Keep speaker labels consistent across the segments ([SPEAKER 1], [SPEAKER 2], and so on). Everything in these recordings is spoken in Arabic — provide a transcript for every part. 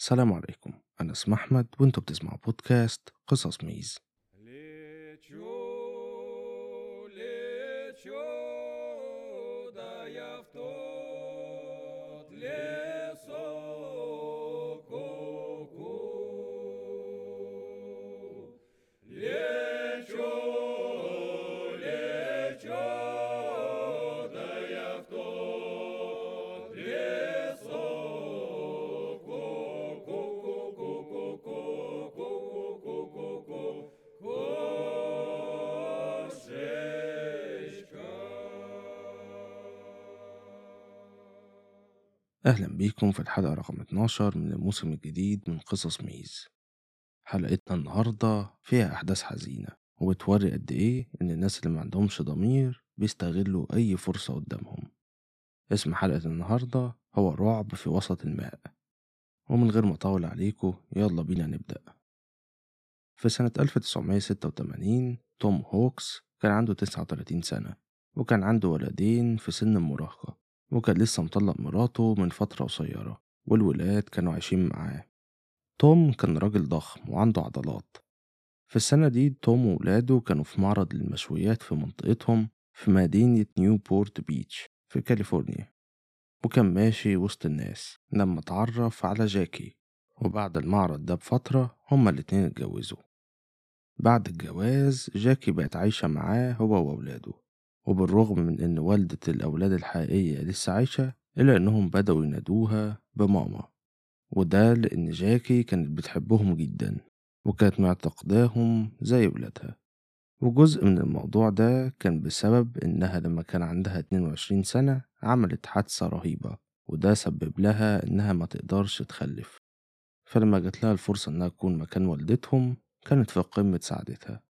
[SPEAKER 1] السلام عليكم. أنا اسمي أحمد وأنتوا بتسمعوا بودكاست قصص ميز. أهلا بيكم في الحلقة رقم 12 من الموسم الجديد من قصص ميز. حلقتنا النهاردة فيها أحداث حزينة وبتوري قد إيه إن الناس اللي ما عندهمش ضمير بيستغلوا أي فرصة قدامهم. اسم حلقة النهاردة هو رعب في وسط الماء. ومن غير ما أطول عليكم يلا بينا نبدأ. في سنة 1986 توم هوكس كان عنده 39 سنة وكان عنده ولدين في سن المراهقة. وكان لسه مطلق مراته من فترة قصيرة والولاد كانوا عايشين معاه. توم كان راجل ضخم وعنده عضلات. في السنة دي توم وولاده كانوا في معرض للمشويات في منطقتهم في مدينة نيوبورت بيتش في كاليفورنيا وكان ماشي وسط الناس لما اتعرف على جاكي. وبعد المعرض ده بفترة هما الاتنين اتجوزوا. بعد الجواز جاكي بقت عايشة معاه هو وولاده وبالرغم من إن والدة الأولاد الحقيقية لسه عايشة إلا إنهم بدأوا ينادوها بماما. وده لأن جاكي كانت بتحبهم جدا وكانت معتقداهم زي ولادها. وجزء من الموضوع ده كان بسبب إنها لما كان عندها 22 سنة عملت حادثة رهيبة وده سبب لها إنها ما تقدرش تخلف. فلما جات لها الفرصة إنها تكون مكان والدتهم كانت في قمة سعادتها.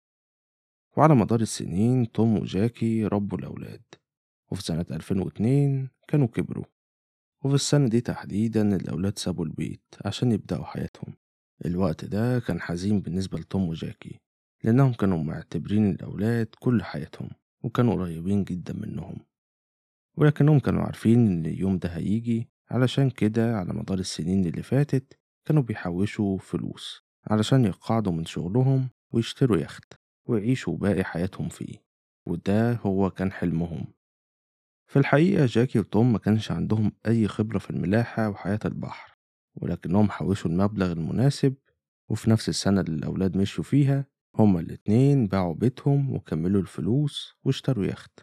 [SPEAKER 1] وعلى مدار السنين توم وجاكي ربوا الأولاد وفي سنة 2002 كانوا كبروا وفي السنة دي تحديدا الأولاد سابوا البيت عشان يبدأوا حياتهم. الوقت ده كان حزين بالنسبة لتوم وجاكي لأنهم كانوا معتبرين الأولاد كل حياتهم وكانوا قريبين جدا منهم. ولكنهم كانوا عارفين إن اليوم ده هيجي علشان كده على مدار السنين اللي فاتت كانوا بيحوشوا فلوس علشان يقعدوا من شغلهم ويشتروا يخت. ويعيشوا باقي حياتهم فيه وده هو كان حلمهم. في الحقيقة جاكي وتوم ما كانش عندهم أي خبرة في الملاحة وحياة البحر ولكنهم حوشوا المبلغ المناسب وفي نفس السنة اللي الأولاد مشوا فيها هما الاتنين باعوا بيتهم وكملوا الفلوس واشتروا يخت.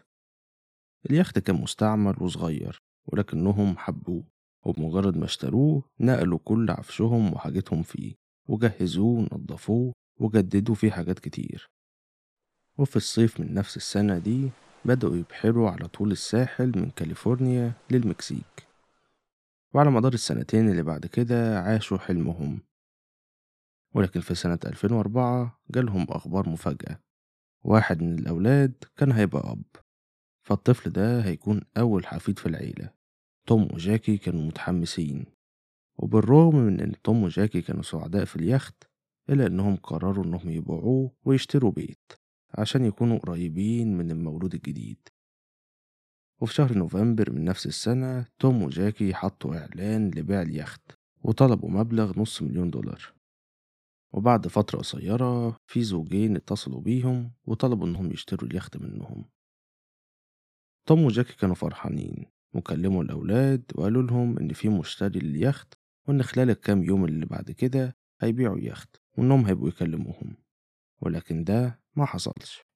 [SPEAKER 1] اليخت كان مستعمل وصغير ولكنهم حبوه وبمجرد ما اشتروه نقلوا كل عفشهم وحاجتهم فيه وجهزوه ونضفوه وجددوا فيه حاجات كتير. وفي الصيف من نفس السنة دي بدأوا يبحروا على طول الساحل من كاليفورنيا للمكسيك. وعلى مدار السنتين اللي بعد كده عاشوا حلمهم. ولكن في سنة 2004 جالهم أخبار مفاجأة. واحد من الأولاد كان هيبقى أب. فالطفل ده هيكون أول حفيد في العيلة. توم وجاكي كانوا متحمسين. وبالرغم من إن توم وجاكي كانوا سعداء في اليخت إلا إنهم قرروا إنهم يبيعوه ويشتروا بيت. عشان يكونوا قريبين من المولود الجديد. وفي شهر نوفمبر من نفس السنة توم وجاكي حطوا إعلان لبيع اليخت وطلبوا مبلغ نص مليون دولار. وبعد فترة قصيرة في زوجين اتصلوا بيهم وطلبوا إنهم يشتروا اليخت منهم. توم وجاكي كانوا فرحانين وكلموا الأولاد وقالوا لهم إن في مشتري لليخت وإن خلال الكام يوم اللي بعد كده هيبيعوا يخت وإنهم هيبقوا يكلموهم. ولكن ده ما حصلش.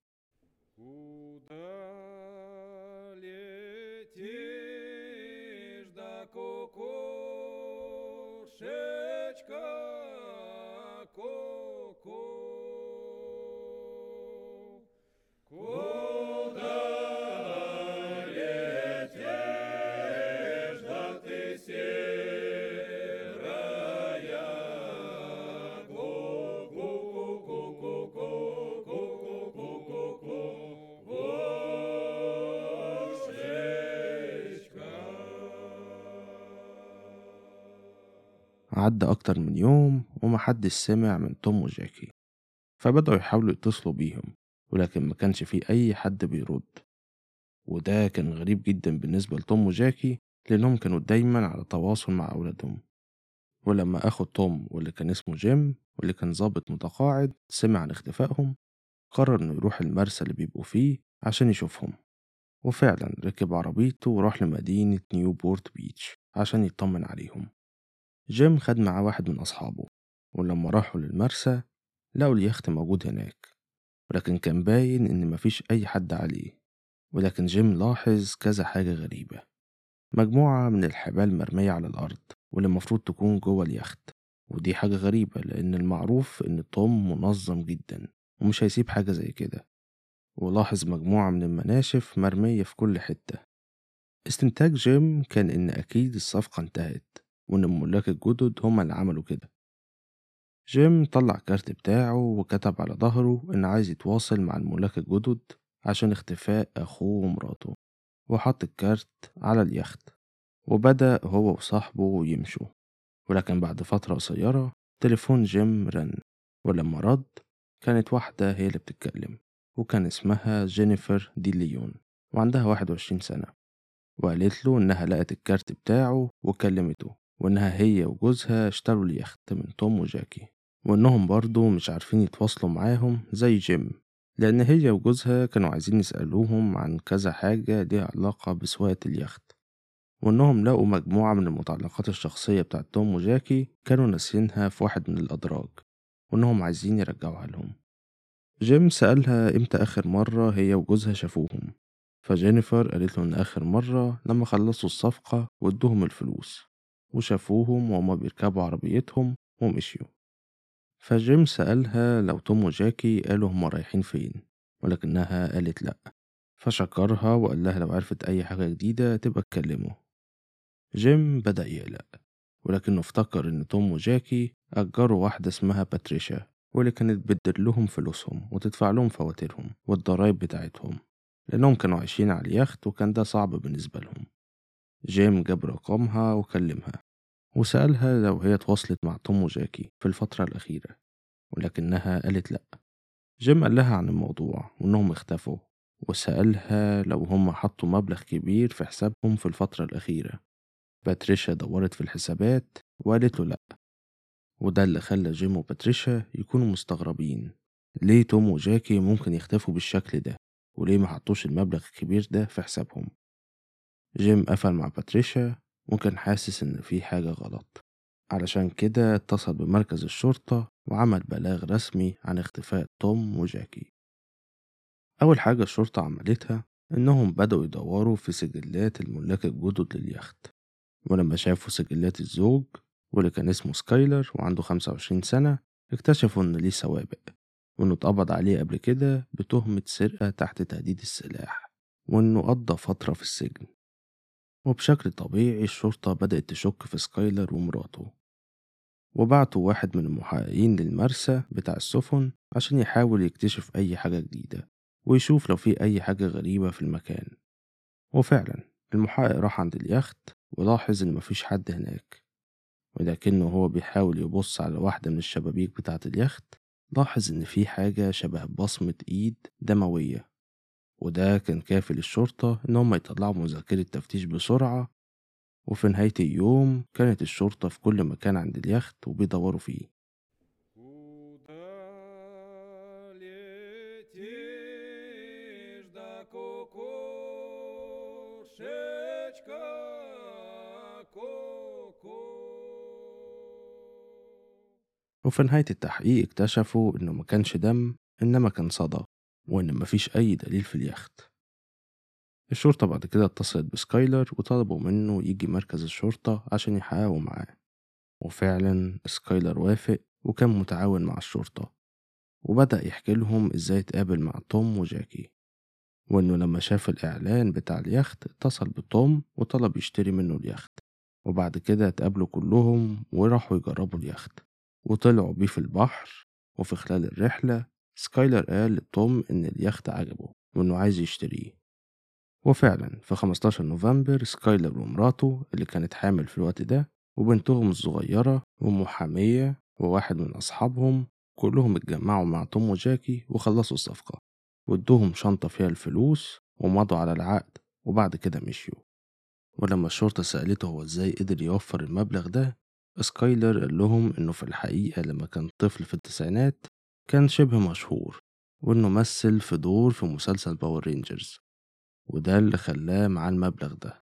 [SPEAKER 1] عدى أكتر من يوم ومحدش سمع من توم وجاكي فبدأوا يحاولوا يتصلوا بيهم ولكن ما كانش في أي حد بيرد. وده كان غريب جدا بالنسبة لتوم وجاكي لأنهم كانوا دايما على تواصل مع أولادهم. ولما أخو توم واللي كان اسمه جيم واللي كان ظابط متقاعد سمع عن اختفائهم قرر إنه يروح المرسى اللي بيبقوا فيه عشان يشوفهم. وفعلا ركب عربيته وراح لمدينة نيوبورت بيتش عشان يطمن عليهم. جيم خد معاه واحد من أصحابه ولما راحوا للمرسى لقوا اليخت موجود هناك ولكن كان باين إن مفيش أي حد عليه ولكن جيم لاحظ كذا حاجة غريبة. مجموعة من الحبال مرمية على الأرض واللي المفروض تكون جوه اليخت ودي حاجة غريبة لأن المعروف إن توم منظم جدا ومش هيسيب حاجة زي كده. ولاحظ مجموعة من المناشف مرمية في كل حتة. استنتاج جيم كان إن أكيد الصفقة انتهت. وإن الملاك الجدد هما اللي عملوا كده. جيم طلع الكارت بتاعه وكتب على ظهره إن عايز يتواصل مع الملاك الجدد عشان اختفاء أخوه ومراته وحط الكارت على اليخت وبدأ هو وصاحبه يمشوا. ولكن بعد فترة قصيرة تليفون جيم رن ولما رد كانت واحدة هي اللي بتتكلم وكان اسمها جينيفر دي ليون وعندها 21 سنة وقالت له إنها لقت الكارت بتاعه وكلمته. وإنها هي وجوزها اشتروا اليخت من توم وجاكي وإنهم برضه مش عارفين يتواصلوا معاهم زي جيم لأن هي وجوزها كانوا عايزين يسألوهم عن كذا حاجة ليها علاقة بسواقة اليخت وإنهم لقوا مجموعة من المتعلقات الشخصية بتاعت توم وجاكي كانوا ناسينها في واحد من الأدراج وإنهم عايزين يرجعوها لهم. جيم سألها إمتى آخر مرة هي وجوزها شافوهم فجينيفر قالت له إن آخر مرة لما خلصوا الصفقة وادوهم الفلوس. وشافوهم وهما بيركبوا عربيتهم ومشيوا. فجيم سألها لو توم وجاكي قالوا هما رايحين فين ولكنها قالت لأ. فشكرها وقال لها لو عرفت أي حاجة جديدة تبقى تكلمه. جيم بدأ يقلق ولكنه افتكر إن توم وجاكي أجروا واحدة اسمها باتريشا واللي كانت بتدير لهم فلوسهم وتدفع لهم فواتيرهم والضرايب بتاعتهم لأنهم كانوا عايشين على اليخت وكان ده صعب بالنسبة لهم. جيم جاب رقمها وكلمها وسألها لو هي تواصلت مع توم وجاكي في الفترة الأخيرة ولكنها قالت لأ. جيم قال لها عن الموضوع وإنهم اختفوا وسألها لو هم حطوا مبلغ كبير في حسابهم في الفترة الأخيرة. باتريشا دورت في الحسابات وقالت له لأ. وده اللي خلى جيم وباتريشا يكونوا مستغربين. ليه توم وجاكي ممكن يختفوا بالشكل ده؟ وليه ما حطوش المبلغ الكبير ده في حسابهم؟ جيم قفل مع باتريشا وكان حاسس إن في حاجة غلط. علشان كده اتصل بمركز الشرطة وعمل بلاغ رسمي عن اختفاء توم وجاكي. أول حاجة الشرطة عملتها إنهم بدأوا يدوروا في سجلات الملاك الجدد لليخت. ولما شافوا سجلات الزوج واللي كان اسمه سكايلر وعنده 25 سنة اكتشفوا إن ليه سوابق. وإنه اتقبض عليه قبل كده بتهمة سرقة تحت تهديد السلاح وإنه قضى فترة في السجن. وبشكل طبيعي الشرطة بدأت تشك في سكايلر ومراته. وبعتوا واحد من المحققين للمرسى بتاع السفن عشان يحاول يكتشف أي حاجة جديدة ويشوف لو في أي حاجة غريبة في المكان. وفعلا المحقق راح عند اليخت ولاحظ إن مفيش حد هناك. ولكنه هو بيحاول يبص على واحدة من الشبابيك بتاعة اليخت لاحظ إن في حاجة شبه بصمة إيد دموية. وده كان كافي للشرطة إن هم يطلعوا مذاكرة تفتيش بسرعة. وفي نهاية اليوم كانت الشرطة في كل مكان عند اليخت وبيدوروا فيه. وفي نهاية التحقيق اكتشفوا إنه ما كانش دم إنما كان صدى. وإن مفيش أي دليل في اليخت. الشرطة بعد كده اتصلت بسكايلر وطلبوا منه يجي مركز الشرطة عشان يحققوا معاه. وفعلا سكايلر وافق وكان متعاون مع الشرطة. وبدأ يحكي لهم إزاي اتقابل مع توم وجاكي. وإنه لما شاف الإعلان بتاع اليخت اتصل بتوم وطلب يشتري منه اليخت. وبعد كده اتقابلوا كلهم وراحوا يجربوا اليخت. وطلعوا بيه في البحر وفي خلال الرحلة سكايلر قال لتوم إن اليخت عجبه وإنه عايز يشتريه. وفعلا في 15 نوفمبر سكايلر ومراته اللي كانت حامل في الوقت ده وبنتهم الصغيرة ومحامية وواحد من أصحابهم كلهم اتجمعوا مع توم وجاكي وخلصوا الصفقة. وادوهم شنطة فيها الفلوس ومضوا على العقد وبعد كده مشيوا. ولما الشرطة سألته هو إزاي قدر يوفر المبلغ ده سكايلر قال لهم إنه في الحقيقة لما كان طفل في التسعينات كان شبه مشهور وإنه مثل في دور في مسلسل باور رينجرز وده اللي خلاه معاه المبلغ ده.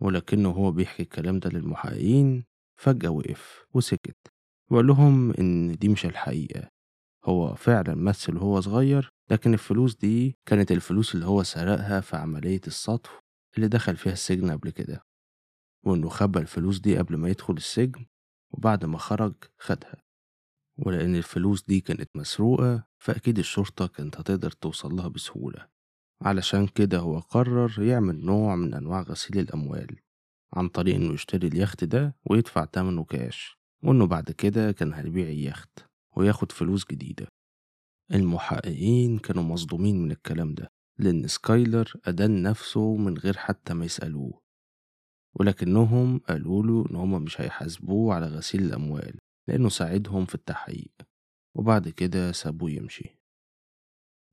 [SPEAKER 1] ولكنه هو بيحكي الكلام ده للمحققين فجأة وقف وسكت وقال لهم إن دي مش الحقيقة هو فعلا مثل وهو صغير لكن الفلوس دي كانت الفلوس اللي هو سرقها في عملية السطو اللي دخل فيها السجن قبل كده وإنه خبى الفلوس دي قبل ما يدخل السجن وبعد ما خرج خدها. ولأن الفلوس دي كانت مسروقة فأكيد الشرطة كانت هتقدر توصل لها بسهولة. علشان كده هو قرر يعمل نوع من أنواع غسيل الأموال عن طريق إنه يشتري اليخت ده ويدفع تمنه كاش وإنه بعد كده كان هيبيع اليخت وياخد فلوس جديدة. المحققين كانوا مصدومين من الكلام ده لأن سكايلر أدان نفسه من غير حتى ما يسألوه. ولكنهم قالوا له إن هما مش هيحاسبوه على غسيل الأموال. لأنه ساعدهم في التحقيق وبعد كده سابوه يمشي.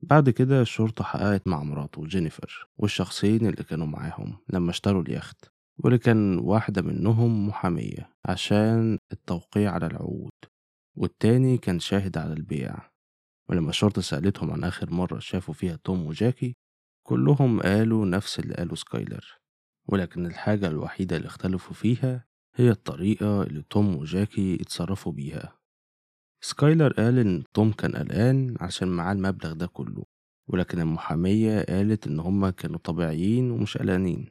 [SPEAKER 1] بعد كده الشرطة حققت مع مراته جينيفر والشخصين اللي كانوا معاهم لما اشتروا اليخت واللي كان واحدة منهم محامية عشان التوقيع على العقود والتاني كان شاهد على البيع. ولما الشرطة سألتهم عن آخر مرة شافوا فيها توم وجاكي كلهم قالوا نفس اللي قاله سكايلر ولكن الحاجة الوحيدة اللي اختلفوا فيها هي الطريقة اللي توم وجاكي اتصرفوا بيها. سكايلر قال إن توم كان قلقان عشان معاه المبلغ ده كله ولكن المحامية قالت إن هما كانوا طبيعيين ومش قلقانين.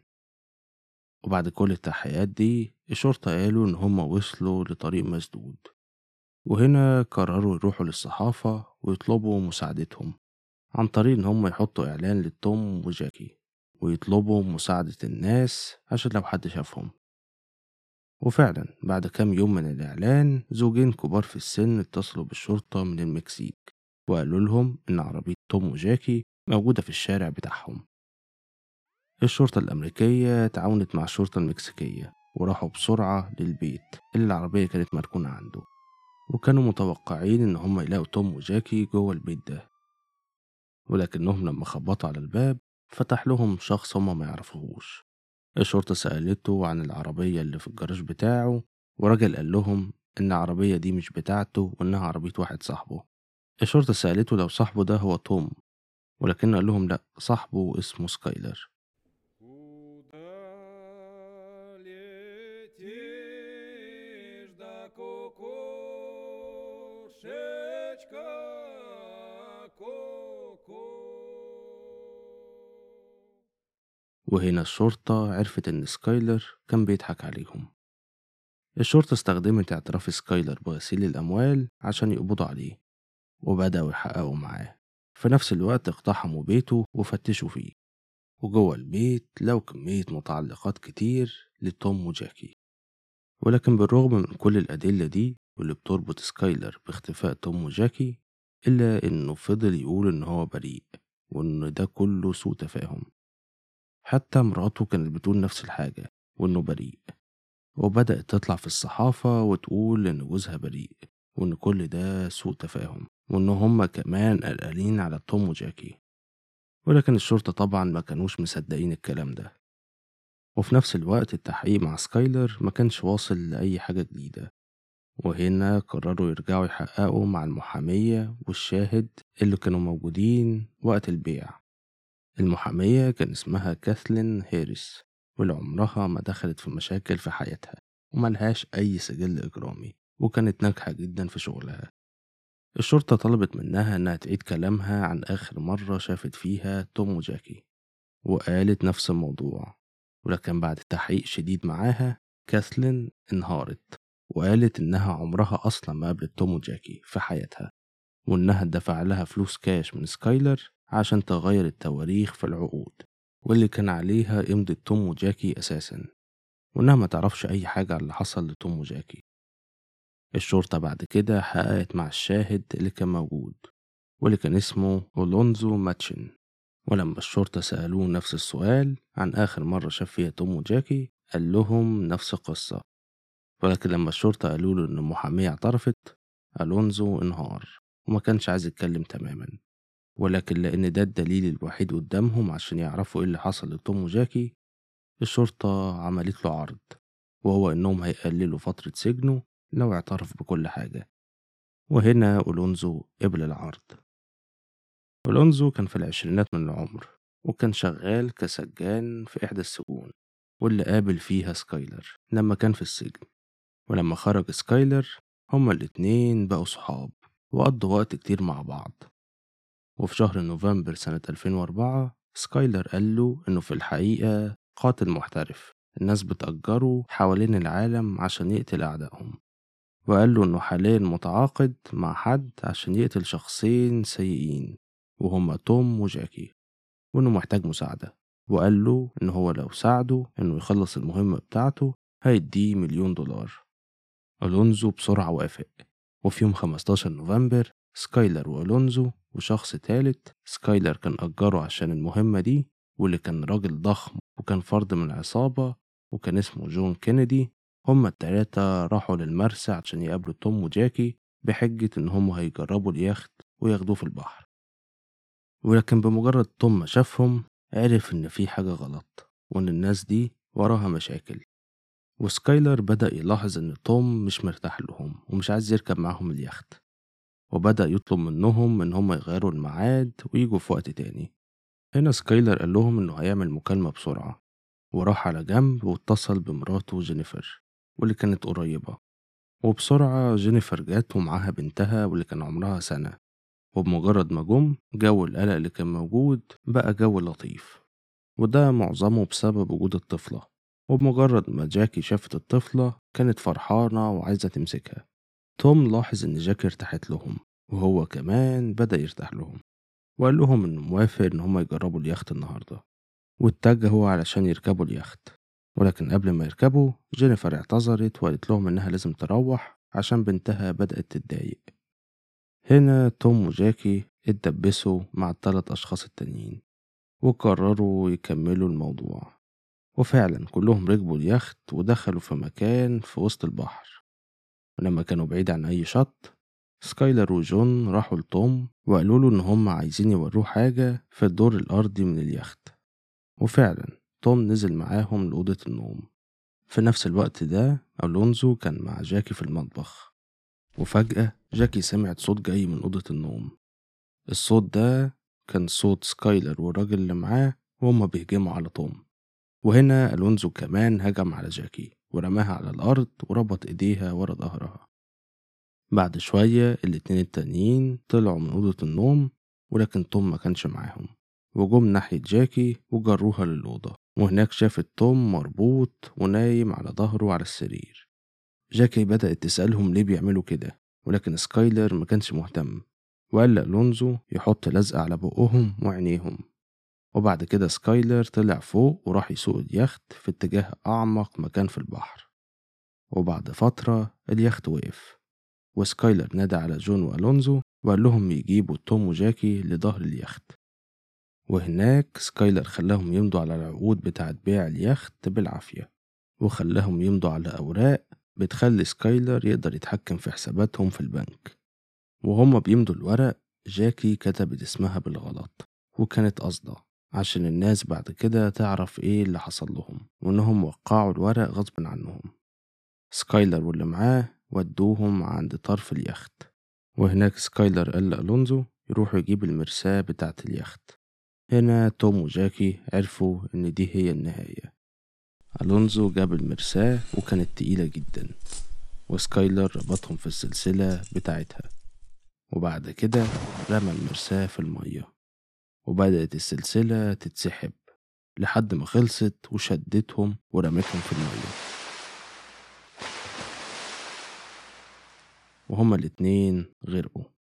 [SPEAKER 1] وبعد كل التحقيقات دي الشرطة قالوا إن هما وصلوا لطريق مسدود. وهنا قرروا يروحوا للصحافة ويطلبوا مساعدتهم عن طريق إن هما يحطوا إعلان لتوم وجاكي ويطلبوا مساعدة الناس عشان لو حد شافهم. وفعلا بعد كام يوم من الإعلان زوجين كبار في السن اتصلوا بالشرطة من المكسيك وقالوا لهم إن عربية توم وجاكي موجودة في الشارع بتاعهم. الشرطة الأمريكية تعاونت مع الشرطة المكسيكية وراحوا بسرعة للبيت اللي العربية كانت مركونة عنده وكانوا متوقعين إن هم يلاقوا توم وجاكي جوه البيت ده. ولكنهم لما خبطوا على الباب فتح لهم شخص هم ما يعرفوهوش. الشرطة سألته عن العربية اللي في الجراج بتاعه وراجل قال لهم إن العربية دي مش بتاعته وإنها عربية واحد صاحبه. الشرطة سألته لو صاحبه ده هو توم ولكنه قال لهم لأ صاحبه اسمه سكايلر. وهنا الشرطة عرفت إن سكايلر كان بيضحك عليهم. الشرطة استخدمت اعتراف سكايلر بغسيل الأموال عشان يقبضوا عليه وبدأوا يحققوا معاه. في نفس الوقت اقتحموا بيته وفتشوا فيه. وجوه البيت لقوا كمية متعلقات كتير لتوم وجاكي. ولكن بالرغم من كل الأدلة دي واللي بتربط سكايلر باختفاء توم وجاكي إلا إنه فضل يقول إن هو بريء وإن ده كله سوء تفاهم. حتى مراته كانت بتقول نفس الحاجة وإنه بريء. وبدأت تطلع في الصحافة وتقول إن جوزها بريء وإن كل ده سوء تفاهم وإن هما كمان قلقانين على توم وجاكي. ولكن الشرطة طبعا ما كانوش مصدقين الكلام ده. وفي نفس الوقت التحقيق مع سكايلر ما كانش واصل لأي حاجة جديدة. وهنا قرروا يرجعوا يحققوا مع المحامية والشاهد اللي كانوا موجودين وقت البيع. المحامية كان اسمها كاثلين هيريس واللي عمرها ما دخلت في مشاكل في حياتها وملهاش أي سجل إجرامي وكانت ناجحة جدا في شغلها. الشرطة طلبت منها إنها تعيد كلامها عن آخر مرة شافت فيها توم وجاكي وقالت نفس الموضوع ولكن بعد تحقيق شديد معاها كاثلين انهارت وقالت إنها عمرها أصلا ما قابلت توم وجاكي في حياتها وإنها دفع لها فلوس كاش من سكايلر عشان تغير التواريخ في العقود واللي كان عليها إمضة توم وجاكي أساسا. وإنها ما تعرفش أي حاجة اللي حصل لتوم وجاكي. الشرطة بعد كده حققت مع الشاهد اللي كان موجود واللي كان اسمه أولونزو ماتشن. ولما الشرطة سألوه نفس السؤال عن آخر مرة شاف فيها توم وجاكي قال لهم نفس القصة. ولكن لما الشرطة قالوا له إن المحامية اعترفت ألونزو انهار وما كانش عايز يتكلم تماما. ولكن لأن ده الدليل الوحيد قدامهم عشان يعرفوا إيه اللي حصل لتوم وجاكي الشرطة عملت له عرض وهو إنهم هيقللوا فترة سجنه لو اعترف بكل حاجة. وهنا أولونزو قبل العرض. أولونزو كان في العشرينات من العمر وكان شغال كسجان في إحدى السجون واللي قابل فيها سكايلر لما كان في السجن. ولما خرج سكايلر هما الاتنين بقوا صحاب وقضوا وقت كتير مع بعض. وفي شهر نوفمبر سنة 2004 سكايلر قال له إنه في الحقيقة قاتل محترف. الناس بتأجره حوالين العالم عشان يقتل أعدائهم. وقال له إنه حاليا متعاقد مع حد عشان يقتل شخصين سيئين وهما توم وجاكي وإنه محتاج مساعدة. وقال له إن هو لو ساعده إنه يخلص المهمة بتاعته هيديه مليون دولار. ألونزو بسرعة وافق. وفي يوم 15 نوفمبر سكايلر وألونزو وشخص تالت. سكايلر كان أجره عشان المهمة دي واللي كان راجل ضخم وكان فرد من العصابة وكان اسمه جون كينيدي. هما التلاتة راحوا للمرسى عشان يقابلوا توم وجاكي بحجة إن هما هيجربوا اليخت وياخدوه في البحر. ولكن بمجرد توم ما شافهم عرف إن في حاجة غلط وإن الناس دي وراها مشاكل. وسكايلر بدأ يلاحظ إن توم مش مرتاح لهم ومش عايز يركب معاهم اليخت. وبدأ يطلب منهم إن هم يغيروا الميعاد ويجوا في وقت تاني. هنا سكايلر قال لهم إنه هيعمل مكالمة بسرعة وراح على جنب واتصل بمراته جينيفر واللي كانت قريبة. وبسرعة جينيفر جت ومعاها بنتها واللي كان عمرها سنة. وبمجرد ما جم جو القلق اللي كان موجود بقى جو لطيف. وده معظمه بسبب وجود الطفلة. وبمجرد ما جاكي شافت الطفلة كانت فرحانة وعايزة تمسكها. توم لاحظ إن جاكي ارتاحت لهم وهو كمان بدأ يرتاح لهم وقال لهم إنه موافق إن هما يجربوا اليخت النهاردة واتجهوا علشان يركبوا اليخت ولكن قبل ما يركبوا جينيفر اعتذرت وقالت لهم إنها لازم تروح عشان بنتها بدأت تتضايق. هنا توم وجاكي اتدبسوا مع التلات أشخاص التانيين وقرروا يكملوا الموضوع وفعلا كلهم ركبوا اليخت ودخلوا في مكان في وسط البحر. ولما كانوا بعيد عن أي شط سكايلر وجون راحوا لتوم وقالوا له إن هم عايزين يوروه حاجة في الدور الأرضي من اليخت. وفعلا توم نزل معاهم لأوضة النوم. في نفس الوقت ده ألونزو كان مع جاكي في المطبخ. وفجأة جاكي سمعت صوت جاي من أوضة النوم. الصوت ده كان صوت سكايلر والراجل اللي معاه وهما بيهجموا على توم. وهنا ألونزو كمان هجم على جاكي. ورماها على الأرض وربط إيديها ورا ظهرها. بعد شوية الاتنين التانيين طلعوا من أوضة النوم ولكن توم ما كانش معاهم. وجم ناحية جاكي وجروها للأوضة. وهناك شافت توم مربوط ونايم على ظهره على السرير. جاكي بدأت تسألهم ليه بيعملوا كده ولكن سكايلر ما كانش مهتم. وقال لألونزو يحط لزقة على بقهم وعينيهم. وبعد كده سكايلر طلع فوق وراح يسوق اليخت في اتجاه أعمق مكان في البحر. وبعد فترة اليخت وقف وسكايلر نادى على جون وألونزو وقال لهم يجيبوا توم وجاكي لظهر اليخت. وهناك سكايلر خلاهم يمضوا على العقود بتاعة بيع اليخت بالعافية وخلاهم يمضوا على أوراق بتخلي سكايلر يقدر يتحكم في حساباتهم في البنك. وهما بيمضوا الورق جاكي كتبت اسمها بالغلط وكانت قصدة. عشان الناس بعد كده تعرف إيه اللي حصل لهم وإنهم وقعوا الورق غصب عنهم. سكايلر واللي معاه ودوهم عند طرف اليخت. وهناك سكايلر قال لألونزو يروحوا يجيب المرساة بتاعة اليخت. هنا توم وجاكي عرفوا إن دي هي النهاية. ألونزو جاب المرساة وكانت تقيلة جدا وسكايلر ربطهم في السلسلة بتاعتها. وبعد كده رمى المرساة في المية. وبدأت السلسلة تتسحب لحد ما خلصت وشدتهم ورمتهم في المية. وهما الاتنين غرقوا.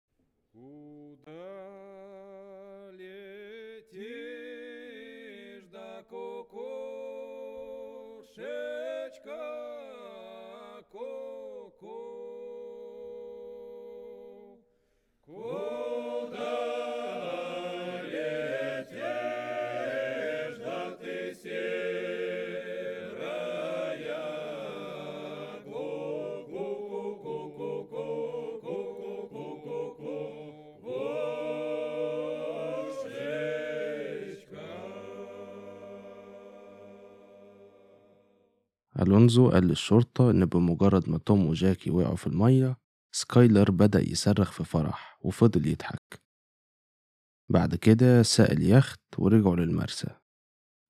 [SPEAKER 1] ألونزو قال للشرطة إن بمجرد ما توم وجاكي وقعوا في المية سكايلر بدأ يصرخ في فرح وفضل يضحك. بعد كده ساق اليخت ورجعوا للمرسى.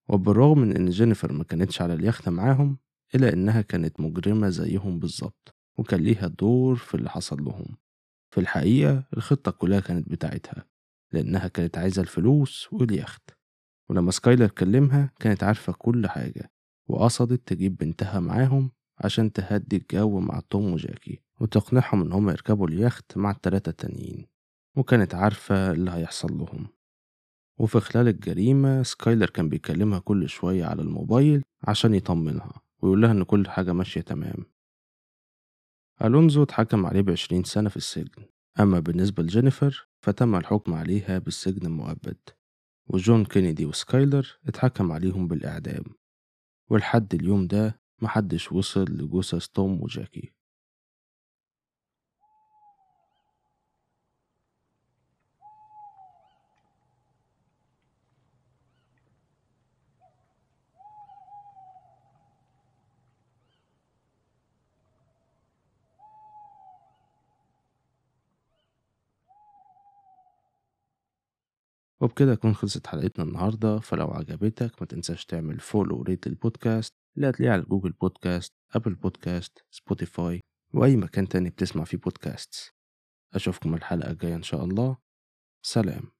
[SPEAKER 1] وبالرغم من إن جينيفر ما كانتش على اليخت معاهم إلا إنها كانت مجرمة زيهم بالظبط وكان ليها دور في اللي حصل لهم. في الحقيقة الخطة كلها كانت بتاعتها لأنها كانت عايزة الفلوس واليخت. ولما سكايلر كلمها كانت عارفة كل حاجة. وقصدت تجيب بنتها معاهم عشان تهدي الجو مع توم وجاكي وتقنعهم إن هما يركبوا اليخت مع التلاتة التانيين وكانت عارفة اللي هيحصل لهم. وفي خلال الجريمة سكايلر كان بيكلمها كل شوية على الموبايل عشان يطمنها ويقول لها إن كل حاجة ماشية تمام. ألونزو اتحكم عليه بعشرين سنة في السجن. أما بالنسبة لجينيفر فتم الحكم عليها بالسجن المؤبد وجون كينيدي وسكايلر اتحكم عليهم بالإعدام. ولحد اليوم ده محدش وصل لجثث توم وجاكي. وبكده تكون خلصت حلقتنا النهاردة فلو عجبتك ما تنساش تعمل follow و rate للبودكاست اللي هتلاقيه على جوجل بودكاست أبل بودكاست سبوتيفاي وأي مكان تاني بتسمع فيه بودكاست أشوفكم الحلقة الجاية إن شاء الله. سلام.